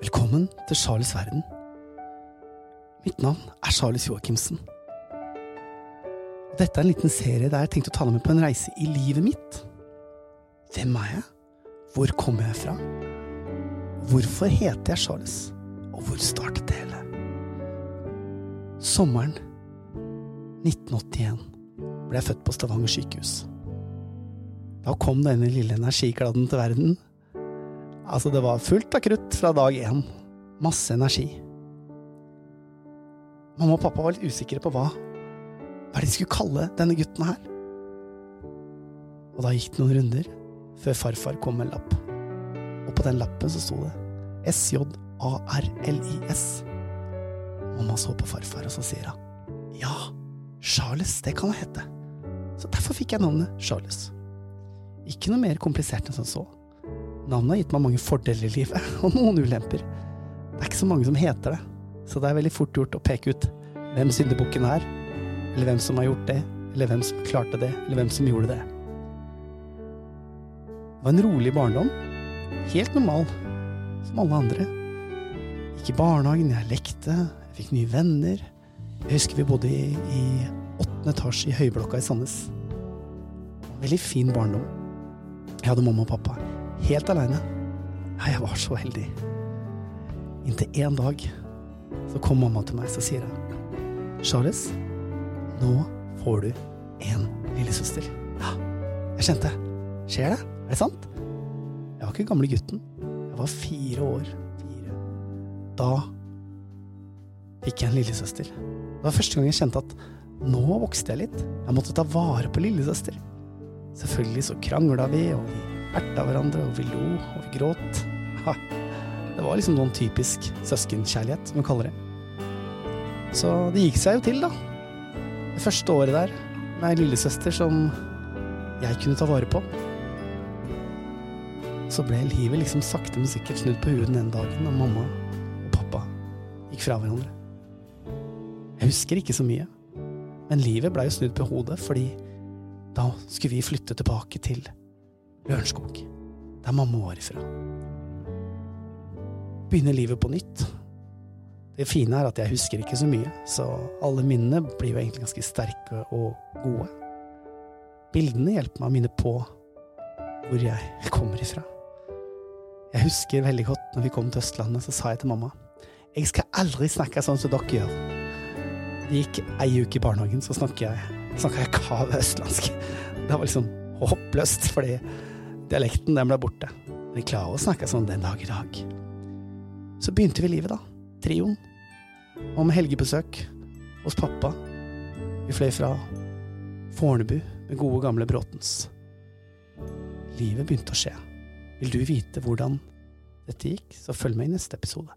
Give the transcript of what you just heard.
Velkommen til Charles' verden. Mitt navn er Charles Joachimsen. Og dette er en liten serie der jeg tenkte å ta deg med på en reise i livet mitt. Hvem er jeg? Hvor kommer jeg fra? Hvorfor heter jeg Charles? Og hvor startet det hele? Sommeren 1981 ble jeg født på Stavanger sykehus. Da kom denne lille energikladden til verden. Altså, det var fullt av krutt fra dag én. Masse energi. Mamma og pappa var litt usikre på hva hva de skulle kalle denne gutten her. Og da gikk det noen runder før farfar kom med en lapp. Og på den lappen så sto det S-J-A-R-L-I-S. Mamma så på farfar, og så sier han ja, Charles, det kan han hete. Så derfor fikk jeg navnet Charles. Ikke noe mer komplisert enn som så. Navnet har gitt meg mange fordeler i livet, og noen ulemper. Det er ikke så mange som heter det, så det er veldig fort gjort å peke ut hvem syndebukken er, eller hvem som har gjort det, eller hvem som klarte det, eller hvem som gjorde det. Det var en rolig barndom. Helt normal, som alle andre. Gikk i barnehagen, jeg lekte, jeg fikk nye venner. Jeg husker vi bodde i, i åttende etasje i Høyblokka i Sandnes. Veldig fin barndom. Jeg hadde mamma og pappa helt aleine. Jeg var så heldig. Inntil en dag så kom mamma til meg, så sier hun Charles, nå får du en lillesøster. Ja, jeg kjente. Skjer det? Er det sant? Jeg var ikke gamle gutten. Jeg var fire år. Fire. Da fikk jeg en lillesøster. Det var første gang jeg kjente at nå vokste jeg litt. Jeg måtte ta vare på lillesøster. Selvfølgelig så krangla vi, og vi erta hverandre, og vi lo, og vi gråt. Ha. Det var liksom noen typisk søskenkjærlighet, som vi kaller det. Så det gikk seg jo til, da. Det første året der med ei lillesøster som jeg kunne ta vare på. Så ble livet liksom sakte, men sikkert snudd på huet den dagen, og mamma og pappa gikk fra hverandre. Jeg husker ikke så mye, men livet blei jo snudd på hodet, fordi da skulle vi flytte tilbake til Lørenskog, der mamma var ifra. Begynne livet på nytt. Det fine er at jeg husker ikke så mye, så alle minnene blir jo egentlig ganske sterke og gode. Bildene hjelper meg å minne på hvor jeg kommer ifra. Jeg husker veldig godt når vi kom til Østlandet, så sa jeg til mamma jeg skal aldri snakke sånn som dere gjør. Det gikk ei uke i barnehagen, så snakka jeg, snakket jeg kav østlandsk. Det var liksom håpløst, fordi dialekten den ble borte. Men vi klarer å snakke sånn den dag i dag. Så begynte vi livet, da. Trioen. Og med helgebesøk hos pappa. Vi fløy fra Fornebu med gode, gamle Bråtens. Livet begynte å skje. Vil du vite hvordan dette gikk, så følg med i neste episode.